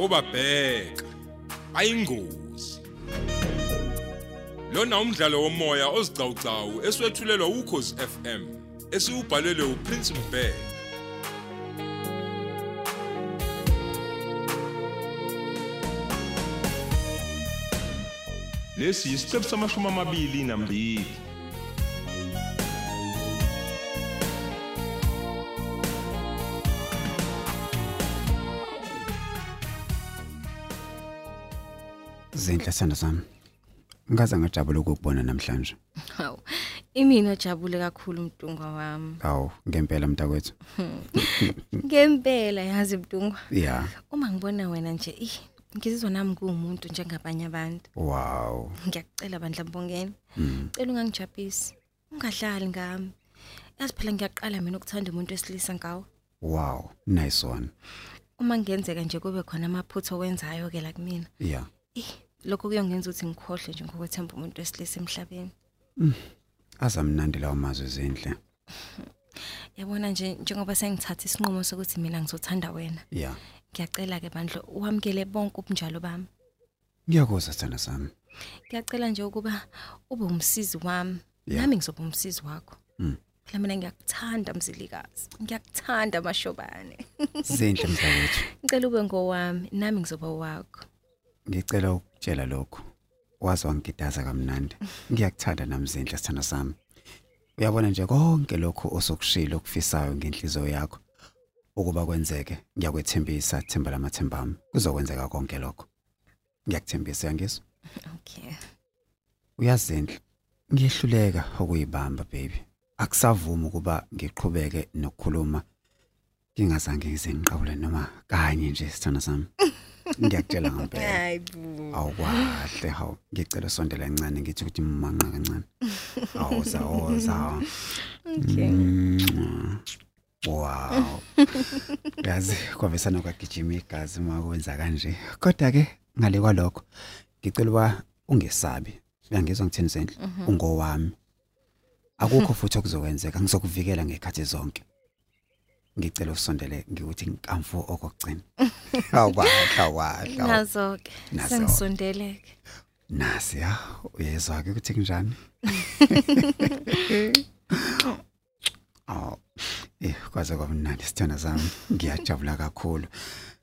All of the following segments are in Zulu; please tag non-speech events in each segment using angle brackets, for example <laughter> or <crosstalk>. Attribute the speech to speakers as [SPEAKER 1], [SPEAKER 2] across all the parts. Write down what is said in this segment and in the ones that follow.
[SPEAKER 1] obabheka. Ayingozi. Lona umdlalo womoya ozicawucawu eswetshulelwa ukhozi FM esiubhalelwe uPrince Mbeki
[SPEAKER 2] lesi yisiqephu samashumi amabili nambili.
[SPEAKER 3] Zinhle sithando sami. Ngaze ngajabula ukukubona namhlanje.
[SPEAKER 4] Hawu. Imina jabule kakhulu mdungwa wami.
[SPEAKER 3] Awu, ngempela mntakwethu.
[SPEAKER 4] Ngempela yazi mdungwa.
[SPEAKER 3] Yeah.
[SPEAKER 4] Uma ngibona wena nje, ih, ngizizwa nami kuumuntu njengabanye abantu.
[SPEAKER 3] Wow.
[SPEAKER 4] Ngiyakucela bandla mbongeni.
[SPEAKER 3] Mm.
[SPEAKER 4] Cela ungangijabulisi. Ungadlali ngami. Yazi phela ngiyaqala mina ukuthanda umuntu wesilisa ngawo.
[SPEAKER 3] Wow, nice one.
[SPEAKER 4] Uma ngenzeka nje kube khona amaphutho wenzayo ke la kumina.
[SPEAKER 3] Yeah.
[SPEAKER 4] Ih, lokho kuyongenza ukuthi ngikhohle nje ngokwethemba umuntu wesilisa emhlabeni.
[SPEAKER 3] Azamnandi lawo mazwi zinhle.
[SPEAKER 4] Yabona nje njengoba sengithatha isinqumo sokuthi mina ngizothanda wena.
[SPEAKER 3] Yeah.
[SPEAKER 4] Ngiyacela ke bandlo uhamkele bonke ubunjalo bami.
[SPEAKER 3] Ngiyakuzwa sithando sami.
[SPEAKER 4] Ngiyacela nje ukuba ube umsizi wami.
[SPEAKER 3] Yeah.
[SPEAKER 4] Nami ngizoba umsizi wakho.
[SPEAKER 3] Mm.
[SPEAKER 4] Phela mina ngiyakuthanda mzilikazi. Ngiyakuthanda mashobane.
[SPEAKER 3] Zinhle mntakwethu. <laughs>
[SPEAKER 4] Ngicela ube ngowami, nami ngizoba wakho.
[SPEAKER 3] Ngicela ukutshela lokho. Wazi wangigidaza kamnandi. Ngiyakuthanda nami zinhle sithando sami. Uyabona nje konke lokho osokushilo okufisayo ngenhliziyo yakho ukuba kwenzeke ngiyakwethembisa themba lamathembami kuzokwenzeka konke lokho ngiyakuthembisa yangizwa
[SPEAKER 4] Okay.
[SPEAKER 3] uyazinhle ngiyehluleka ukuyibamba baby akusavumi ukuba ngiqhubeke nokukhuluma ngingazange ngize ngiqawule noma kanye nje sithanda sami ngiyakutshela ngempela
[SPEAKER 4] Hayibo.
[SPEAKER 3] awukwahle hawu. Ngicela usondela kancane ngithi ukuthi manqa kancane. Awuza awuza.
[SPEAKER 4] Okay.
[SPEAKER 3] wow. Yazi kwavesana kwagijima igazi uma kwenza kanje. Kodwa ke ngale kwalokho ngicela uba ungesabi. Uyangizwa ngithini zenhle ungowami. Akukho futhi okuzokwenzeka. Ngizokuvikela ngekhathi zonke. Ngicela usondele ngikuthi nkamfu okugcina awukwahle awukwahle
[SPEAKER 4] Nazo ke.
[SPEAKER 3] Nazo.
[SPEAKER 4] Sengisondeleke.
[SPEAKER 3] nasi ya uyezwa ke ukuthi kunjani <laughs> Oh eh kwaze kwamnandi sithanda sami ngiyajabula kakhulu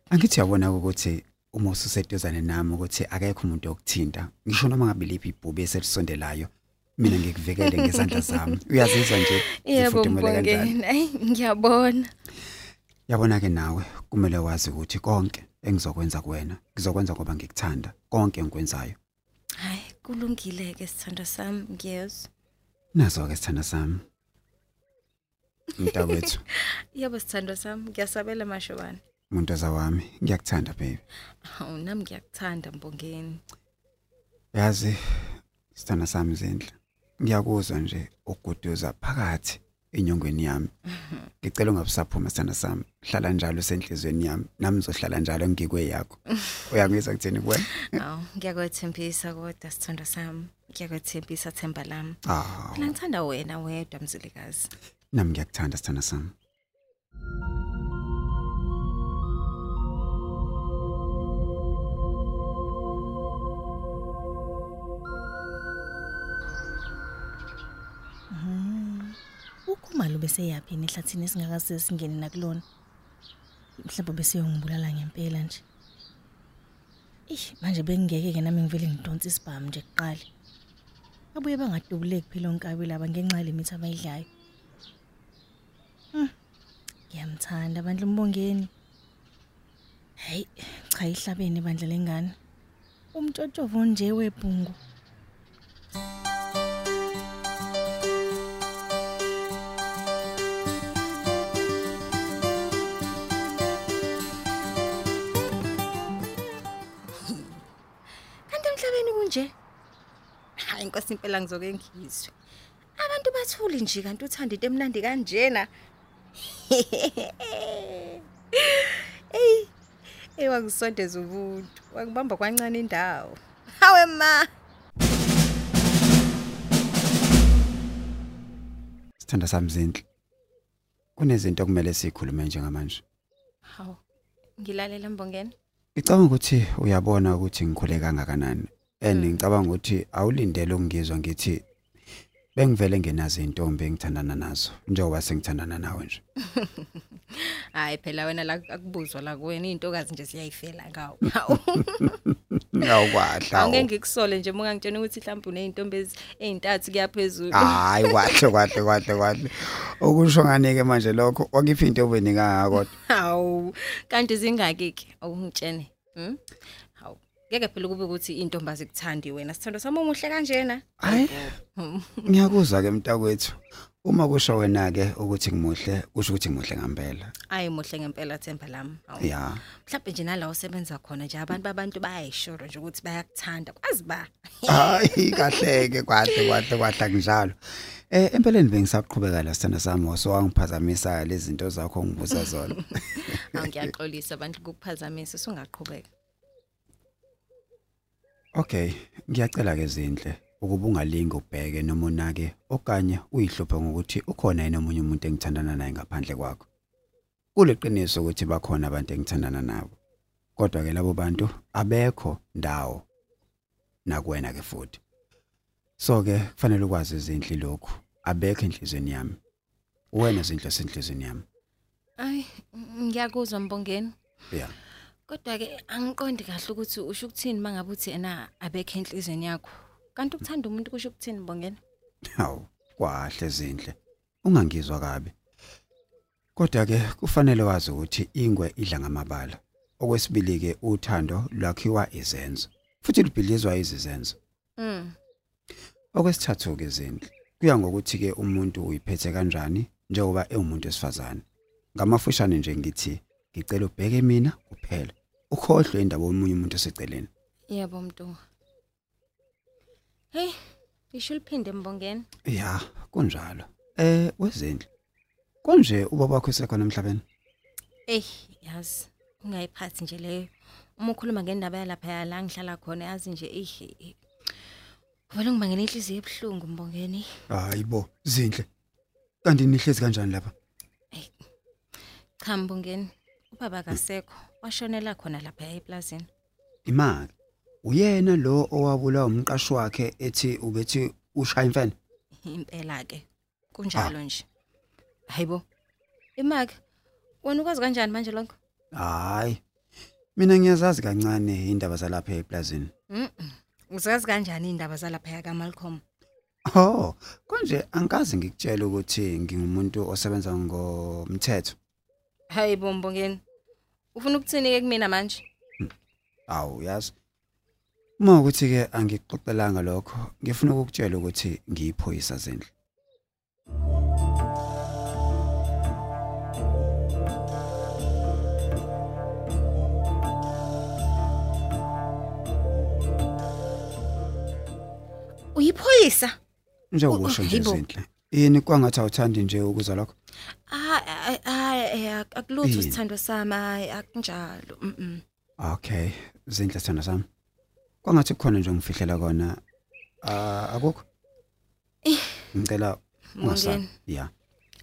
[SPEAKER 3] angithi yabona ukuthi uma ususeduzane nami ukuthi akekho umuntu okuthinta ngisho noma ngabe liphi ibhube eselisondelayo mina ngikuvikele ngezandla zami uyazizwa nje
[SPEAKER 4] Yebo
[SPEAKER 3] zifudumele kanjani <laughs>
[SPEAKER 4] mbongeni. Ay ngiyabona.
[SPEAKER 3] yabona ke nawe kumele wazi ukuthi konke engizokwenza kuwena ngizokwenza ngoba ngikuthanda konke engikwenzayo
[SPEAKER 4] Hayi kulungile ke sithando sami ngiyezwa.
[SPEAKER 3] nazo ke sithanda sami mntakwethu <laughs>
[SPEAKER 4] Yebo sithando sami ngiyasabela mashobane.
[SPEAKER 3] muntoza wami ngiyakuthanda baby
[SPEAKER 4] Hawu nami ngiyakuthanda mbongeni.
[SPEAKER 3] yazi sithanda sami zindle ngiyakuzwa nje ukuguduza phakathi enyongweni yami. Ngicela ungabusaphuma sithanda sami. Hlala njalo senhlizweni yami. Nami ngizohlala njalo ngikwe yakho. Uyangizwa kuthini kuwena
[SPEAKER 4] Awu ngiyakwethembisa kodwa sithando sami. Ngiyakwethembisa themba lami.
[SPEAKER 3] ah
[SPEAKER 4] Phela ngithanda wena wedwa mzilikazi.
[SPEAKER 3] nami ngiyakuthanda sithanda sami.
[SPEAKER 5] Ukhumalo bese yaphini ehlathini esingakaze singene nakulona. Mhlawumbe bese yongibulala ngempela nje. Ish manje bengeke ke nami ngivele ngidonsa isibhamu nje kuqala. Abuye bangadubuleki phela onkabi laba ngenxa yemithi abayidlayo. Hmm. Ngiyamthanda bandla umbongeni. Hey, cha ihlabene bandla lengane. Umtshotshovo nje webhungu.
[SPEAKER 4] Inkosi impela ngizoke ngizwe. Abantu bathuli nje kanti uthanda into emnandi kanjena. <laughs> Ey, ey wangisondeza ubuntu. Wakubamba kwancane indawo. Hawe ma.
[SPEAKER 3] sithanda sami zindle kunezinto okumele sikhulume njengamanje
[SPEAKER 4] Hawu. Ngilalela mbongeni.
[SPEAKER 3] Ngicabanga ukuthi uyabona ukuthi ngikhule kangakanani. And ngicabanga ukuthi awulindele ukungizwa ngithi bengivele ngenazo intombi engithandana nazo njengoba sengithandana nawe nje. <laughs>
[SPEAKER 4] Hayi phela wena la akubuzwa la kuwena intokazi nje siyayifela ngawo. <laughs>
[SPEAKER 3] Ngawukwahla.
[SPEAKER 4] Angeke ngikusole nje uma ngitshena ukuthi mhlawumbe uneyintombi ezintathu kuyaphezulu.
[SPEAKER 3] Hayi kwahle kwahle kwahle kwahle. Okusho nganike manje lokho wakiphi into obenika kodwa.
[SPEAKER 4] Hawu, kanti zingaki ke awungitshene? Hm? Hawu. Ngeke phela kube ukuthi intombazi kuthandi wena. Sithando sami umuhle kanjena.
[SPEAKER 3] Hayi. Ngiyakuzwa ke mntakwethu. Uma kusho wena ke ukuthi ngimuhle, kusho ukuthi ngimuhle ngempela.
[SPEAKER 4] Ayi muhle ngempela Themba lami. Hawu.
[SPEAKER 3] Ya.
[SPEAKER 4] Mhlawumbe nje nala usebenza khona nje abantu babantu bayayishoro nje ukuthi bayakuthanda. Kwazi ba?
[SPEAKER 3] Hayi kahleke kwahle kwahle kwahle kunjalo. Eh empeleni bengisaqhubeka la sithanda sami so wangiphazamisa lezi zinto zakho ngibuza zona. <laughs>
[SPEAKER 4] Angiyaxolisa abantu ukukuphazamisa usungaqhubeka.
[SPEAKER 3] Okay, ngiyacela ke zindle ukuba ungalingi ubheke noma unake okanye uyihluphe ngokuthi ukhona yena omunye umuntu engithandana naye ngaphandle kwakho. Kuleqiniso ukuthi bakhona abantu engithandana nabo. Kodwa ke labo bantu abekho ndawo nakuwena ke futhi. So ke kufanele ukwazi izindli lokhu. Abekho enhlizweni yami. Wena izindlu esenhlizweni yami.
[SPEAKER 4] Ay, ngiyakuzwa mbongeni.
[SPEAKER 3] Yeah.
[SPEAKER 4] Kodwa ke angiqondi kahle ukuthi usho ukuthini mangabe uthi ena abekho enhlizweni yakho. Kanti ukuthanda umuntu kusho ukuthini mbongeni?
[SPEAKER 3] Hawu, kwahle zindle. Ungangizwa kabi. Kodwa ke kufanele wazi ukuthi ingwe idla ngamabala. Okwesibili ke uthando lwakhiwa izenzo. Futhi libhilizwa izizenzo.
[SPEAKER 4] Mm.
[SPEAKER 3] Okwesithathu ke zindle. Kuya ngokuthi ke umuntu uyiphethe kanjani njengoba ewumuntu esifazane. Ngamafushane nje ngithi ngicela ubheke mina kuphela. Ukhohlwe indaba yomunye umuntu oseceleni.
[SPEAKER 4] Yebo mntu. Hey, isho liphinde mbongeni.
[SPEAKER 3] Ya, kunjalo. Eh, wezindle. Konje ubaba wakho esekhona emhlabeni?
[SPEAKER 4] Eh, yazi, ungayiphathi nje leyo. Uma ukhuluma ngendaba yalapha yala ngihlala khona yazi nje eh. Vele ngibangena inhliziyo ebhlungu mbongeni.
[SPEAKER 3] Hayibo, zindle. Kanti nihlezi kanjani lapha?
[SPEAKER 4] Cha mbongeni. Ubaba kasekho. Washonela khona lapha eplazini.
[SPEAKER 3] Imali. Uyena lo owabulawa umqashi wakhe ethi ubethi ushaya imfene.
[SPEAKER 4] Impela ke. Kunjalo nje. Hayibo. Imake. Wena ukwazi kanjani manje lokho?
[SPEAKER 3] Hayi. Mina ngiyazazi kancane indaba zalapha eplazini.
[SPEAKER 4] Mhm. Uzazi kanjani indaba zalapha ya kaMalcolm?
[SPEAKER 3] Oh, konje angikazi ngikutshela ukuthi ngingumuntu osebenza ngomthetho.
[SPEAKER 4] Hayibo mbongeni. Ufuna ukuthini ke kumina manje?
[SPEAKER 3] Awu, yazi. Uma ukuthi ke angikuxoxelanga lokho, ngifuna ukukutshela ukuthi ngiyiphoyisa zendle.
[SPEAKER 4] Uyiphoyisa?
[SPEAKER 3] Njengoba
[SPEAKER 4] Oh,
[SPEAKER 3] usho nje
[SPEAKER 4] hayibo.
[SPEAKER 3] zendle. Yini kwangathi awuthandi nje ukuza lokho?
[SPEAKER 4] Hayi hayi akulutho
[SPEAKER 3] Yini?
[SPEAKER 4] sithando sami hayi akunjalo. Mhm.
[SPEAKER 3] Okay, zindle sithanda sami. Kwangathi kukhona nje ngifihlela kona. Ah, akukho. Ngicela ungasabi.
[SPEAKER 4] Mbongeni.
[SPEAKER 3] Ya,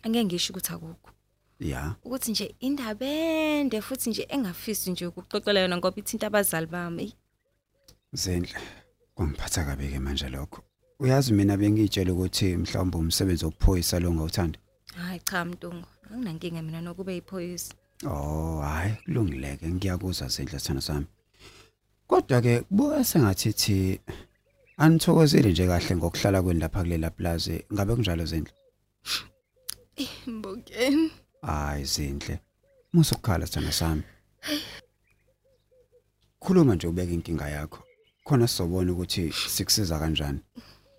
[SPEAKER 4] Angeke ngisho ukuthi akukho.
[SPEAKER 3] ya.
[SPEAKER 4] Ukuthi nje indaba ende futhi nje engafisi nje ukuxoxela yona ngoba ithinta abazali bami.
[SPEAKER 3] Zindle. Kwangiphatha kabi ke manje lokho. Uyazi mina bengitshela ukuthi mhlawumbe umsebenzi wokuphoyisa lo ngawuthanda.
[SPEAKER 4] Hayi cha mntungu. Anginankinga mina nokube iphoyisa.
[SPEAKER 3] Oh, hayi kulungileke ngiyakuzwa zindle sithanda sami. Kodwa ke kubuka sengathi thi anithokozile nje kahle ngokuhlala kweni lapha kulela plaza. Ngabe kunjalo zindle?
[SPEAKER 4] Mbongeni.
[SPEAKER 3] Hayi zindle. Musukhala sithanda sami. Khuluma nje ubeke inkinga yakho. Khona sizobona ukuthi sikusiza kanjani.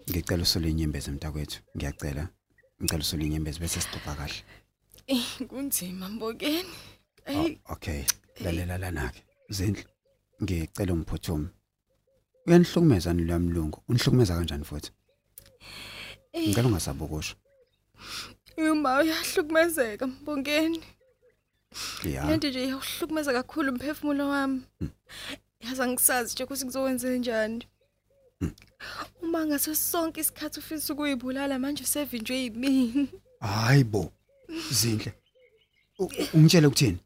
[SPEAKER 3] Ngicela usole inyembezi mntakwethu. Ngiyacela. Ngicela usole inyembezi bese sixoxa kahle.
[SPEAKER 4] Eh kunzima mbongeni.
[SPEAKER 3] Oh, okay. Lalela lana ke. Zindle. Ngicela ungiphuthume. Uyanihlukumeza ni lamlungu. Unihlukumeza kanjani futhi? Ngicela ungasabukusho.
[SPEAKER 4] Uma uyahlukumezeka mbongeni.
[SPEAKER 3] Ya.
[SPEAKER 4] Lento nje iyahlukumeza kakhulu umphefumulo wami. Yazi angisazi nje ukuthi ngizokwenza njani. Uma ngaso sonke isikhathi ufisa ukuyibulala manje usevinjwe yimini.
[SPEAKER 3] Hayibo. Zindle. U- Ungitshela ukuthini?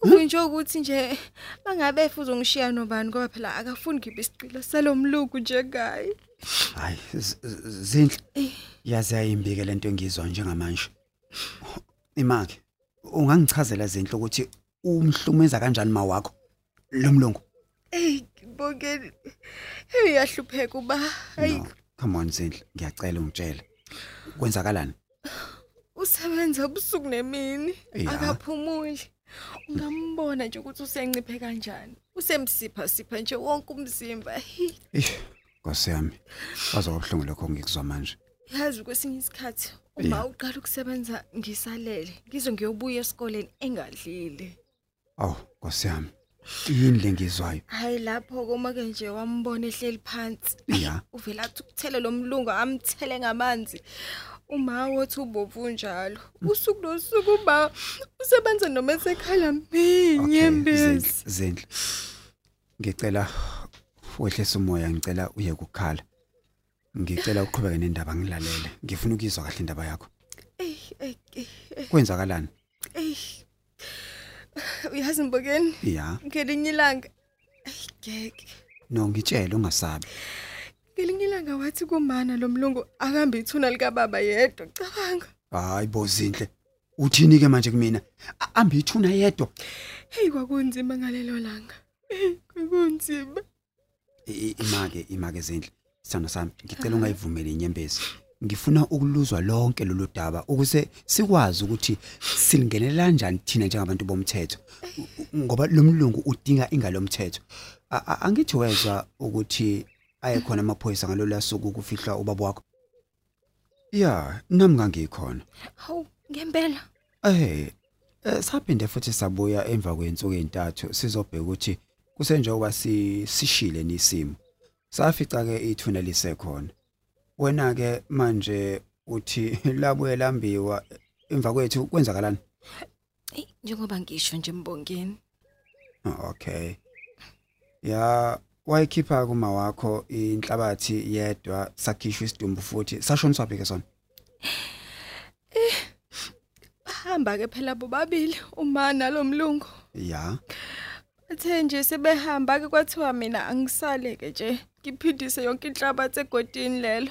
[SPEAKER 4] Kubuye nje ukuthi nje bangabe futhi ungishiya nobani ngoba phela akafuni ngibe isicilo salomluku nje gayi.
[SPEAKER 3] Hayi z- z- zindle. Yazi ayimbike lento engizwa njengamanje. Imake. Ungangichazela zindle ukuthi umhlumeza kanjani ma wakho lomlungu?
[SPEAKER 4] Ey ngibongeni. Hey yahlupheka uba. Hayi
[SPEAKER 3] come on zindle, ngiyacela ungitshele. Kwenzakalani?
[SPEAKER 4] Usebenza ubusuku nemini akaphumuli. Ungambona nje ukuthi usenciphe kanjani. Usemsipha sipha nje wonke umzimba.
[SPEAKER 3] Nkosi yami. Wazwa ubuhlungu lokho ngikuzwa manje.
[SPEAKER 4] Yazi kwesinye isikhathi uma uqala ukusebenza ngisalele ngizwe ngiyobuya esikoleni engadlile.
[SPEAKER 3] Aw, Nkosi yami. Yini lengizwayo?
[SPEAKER 4] Hayi lapho koma ke nje wambona ehleli phansi.
[SPEAKER 3] Ya.
[SPEAKER 4] Uvela athi ukuthele lo mlungu amthele ngamanzi. Uma wothi ubovu njalo. Usuku nosuku uba usebenza noma esekhala minyembezi.
[SPEAKER 3] Zindle, Zindle. Ngicela wehlisa umoya, ngicela uye kukhala. Ngicela uqhubeke nendaba ngilalele. Ngifuna ukuzwa kahle indaba yakho.
[SPEAKER 4] Ey ey ey,
[SPEAKER 3] Kwenzakalani?
[SPEAKER 4] ey. Uyazi mbokeni
[SPEAKER 3] Ya.
[SPEAKER 4] ngelinye ilanga. Ey ngeke.
[SPEAKER 3] No ngitshela ungasabi.
[SPEAKER 4] Ngelinye ilanga wathi kumana lo mlungu akambe ithuna lika baba yedwa cabanga.
[SPEAKER 3] Hayi bo Zindle. Uthini ke manje kumina? Ambe ithuna yedwa.
[SPEAKER 4] Hey kwakunzima ngalelo langa. Kwakunzima.
[SPEAKER 3] Imake, imake Zindle. Sithando sami, ngicela ungayivumeli inyembezi. Ngifuna ukuluzwa lonke lolu daba ukuze sikwazi ukuthi silingenela kanjani thina njengabantu bomthetho. Ngoba lo mlungu udinga ingalomthetho. A- a- Angithi wezwa ukuthi ayekhona amaphoyisa ngalolu suku kufihlwa ubaba wakho. Ya, nami ngangikhona.
[SPEAKER 4] Hawu ngempela.
[SPEAKER 3] Eh, eh, saphinde futhi sabuya emva kwensuku ezintathu sizobheka ukuthi kusenjengoba si sishile nisimo. Safica ke ithuna lisekhona. Wena ke manje uthi <laughs> labuye lambiwa emva kwethu kwenzakalani?
[SPEAKER 4] Ey njengoba ngisho nje mbongeni.
[SPEAKER 3] Oh, Okay. Ya wayikhipha kuma wakho inhlabathi yedwa sakhishwa isidumbu futhi sashona swaphi ke sona?
[SPEAKER 4] Bahamba ke phela bobabili uma nalomlungu.
[SPEAKER 3] Ya.
[SPEAKER 4] Bathe nje sebehamba ke kwathiwa mina angisale ke nje ngiphindise yonke inhlabathi egodini lelo.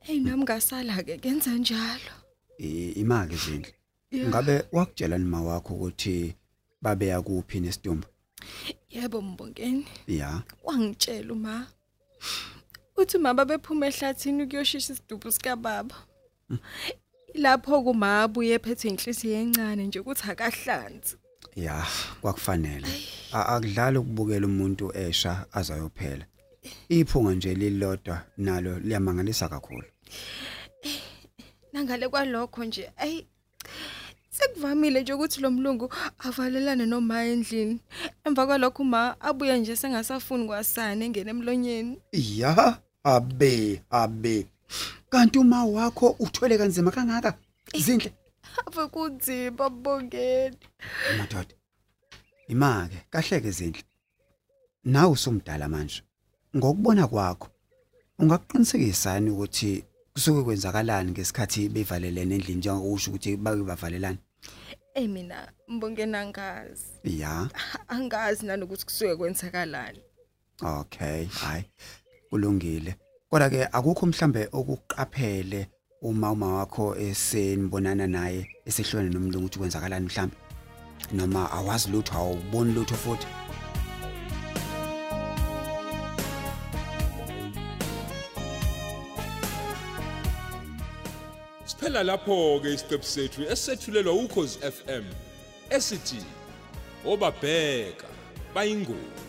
[SPEAKER 4] Hey nami ngasala ke kenza njalo.
[SPEAKER 3] i- imake zindle. Ngabe wakutshela nima wakho ukuthi babeya kuphi nesidumbu?
[SPEAKER 4] Yebo mbongeni.
[SPEAKER 3] Ya.
[SPEAKER 4] Wangitshela uma uthi mama bephuma ehlathini ukuyoshisa isidubu sika baba. Lapho kuma abuye ephethe inhliziyo encane nje ukuthi akahlanzi.
[SPEAKER 3] Ya, kwakufanele. A- Akudlala ukubukela umuntu esha azayophela. Iphunga nje lilodwa nalo liyamangalisa kakhulu.
[SPEAKER 4] Nangale kwalokho nje ay sekuvamile nje ukuthi lo mlungu avalelane noma endlini. Emva kwalokho uma abuye nje sengasafuni kwasana engene emlonyeni.
[SPEAKER 3] Ya, abe, abe. Kanti uma wakho uthwele kanzima kangaka? Zindle
[SPEAKER 4] Ave kunzima mbongeni.
[SPEAKER 3] madoda. Imake, kahle ke zindle. Nawe usumdala manje. Ngokubona kwakho, ungakuqinisekisani ukuthi kusuke kwenzakalani ngesikhathi bevalelene endlini njengokusho ukuthi bake bavalelane?
[SPEAKER 4] Ey mina mbongeni angazi.
[SPEAKER 3] Ya. <laughs>
[SPEAKER 4] Angazi nanokuthi kusuke kwenzakalani.
[SPEAKER 3] Okay, hayi. Kulungile. Kodwa ke akukho mhlambe okuqaphele uma uma wakho esenibonana naye esehlone nomlungu ukuthi kwenzakalani mhlambe noma awazi lutho awuboni lutho futhi
[SPEAKER 1] Siphela lapho ke isiqephu sethu esethulelwa ukhozi FM esithi obabheka bayingozi.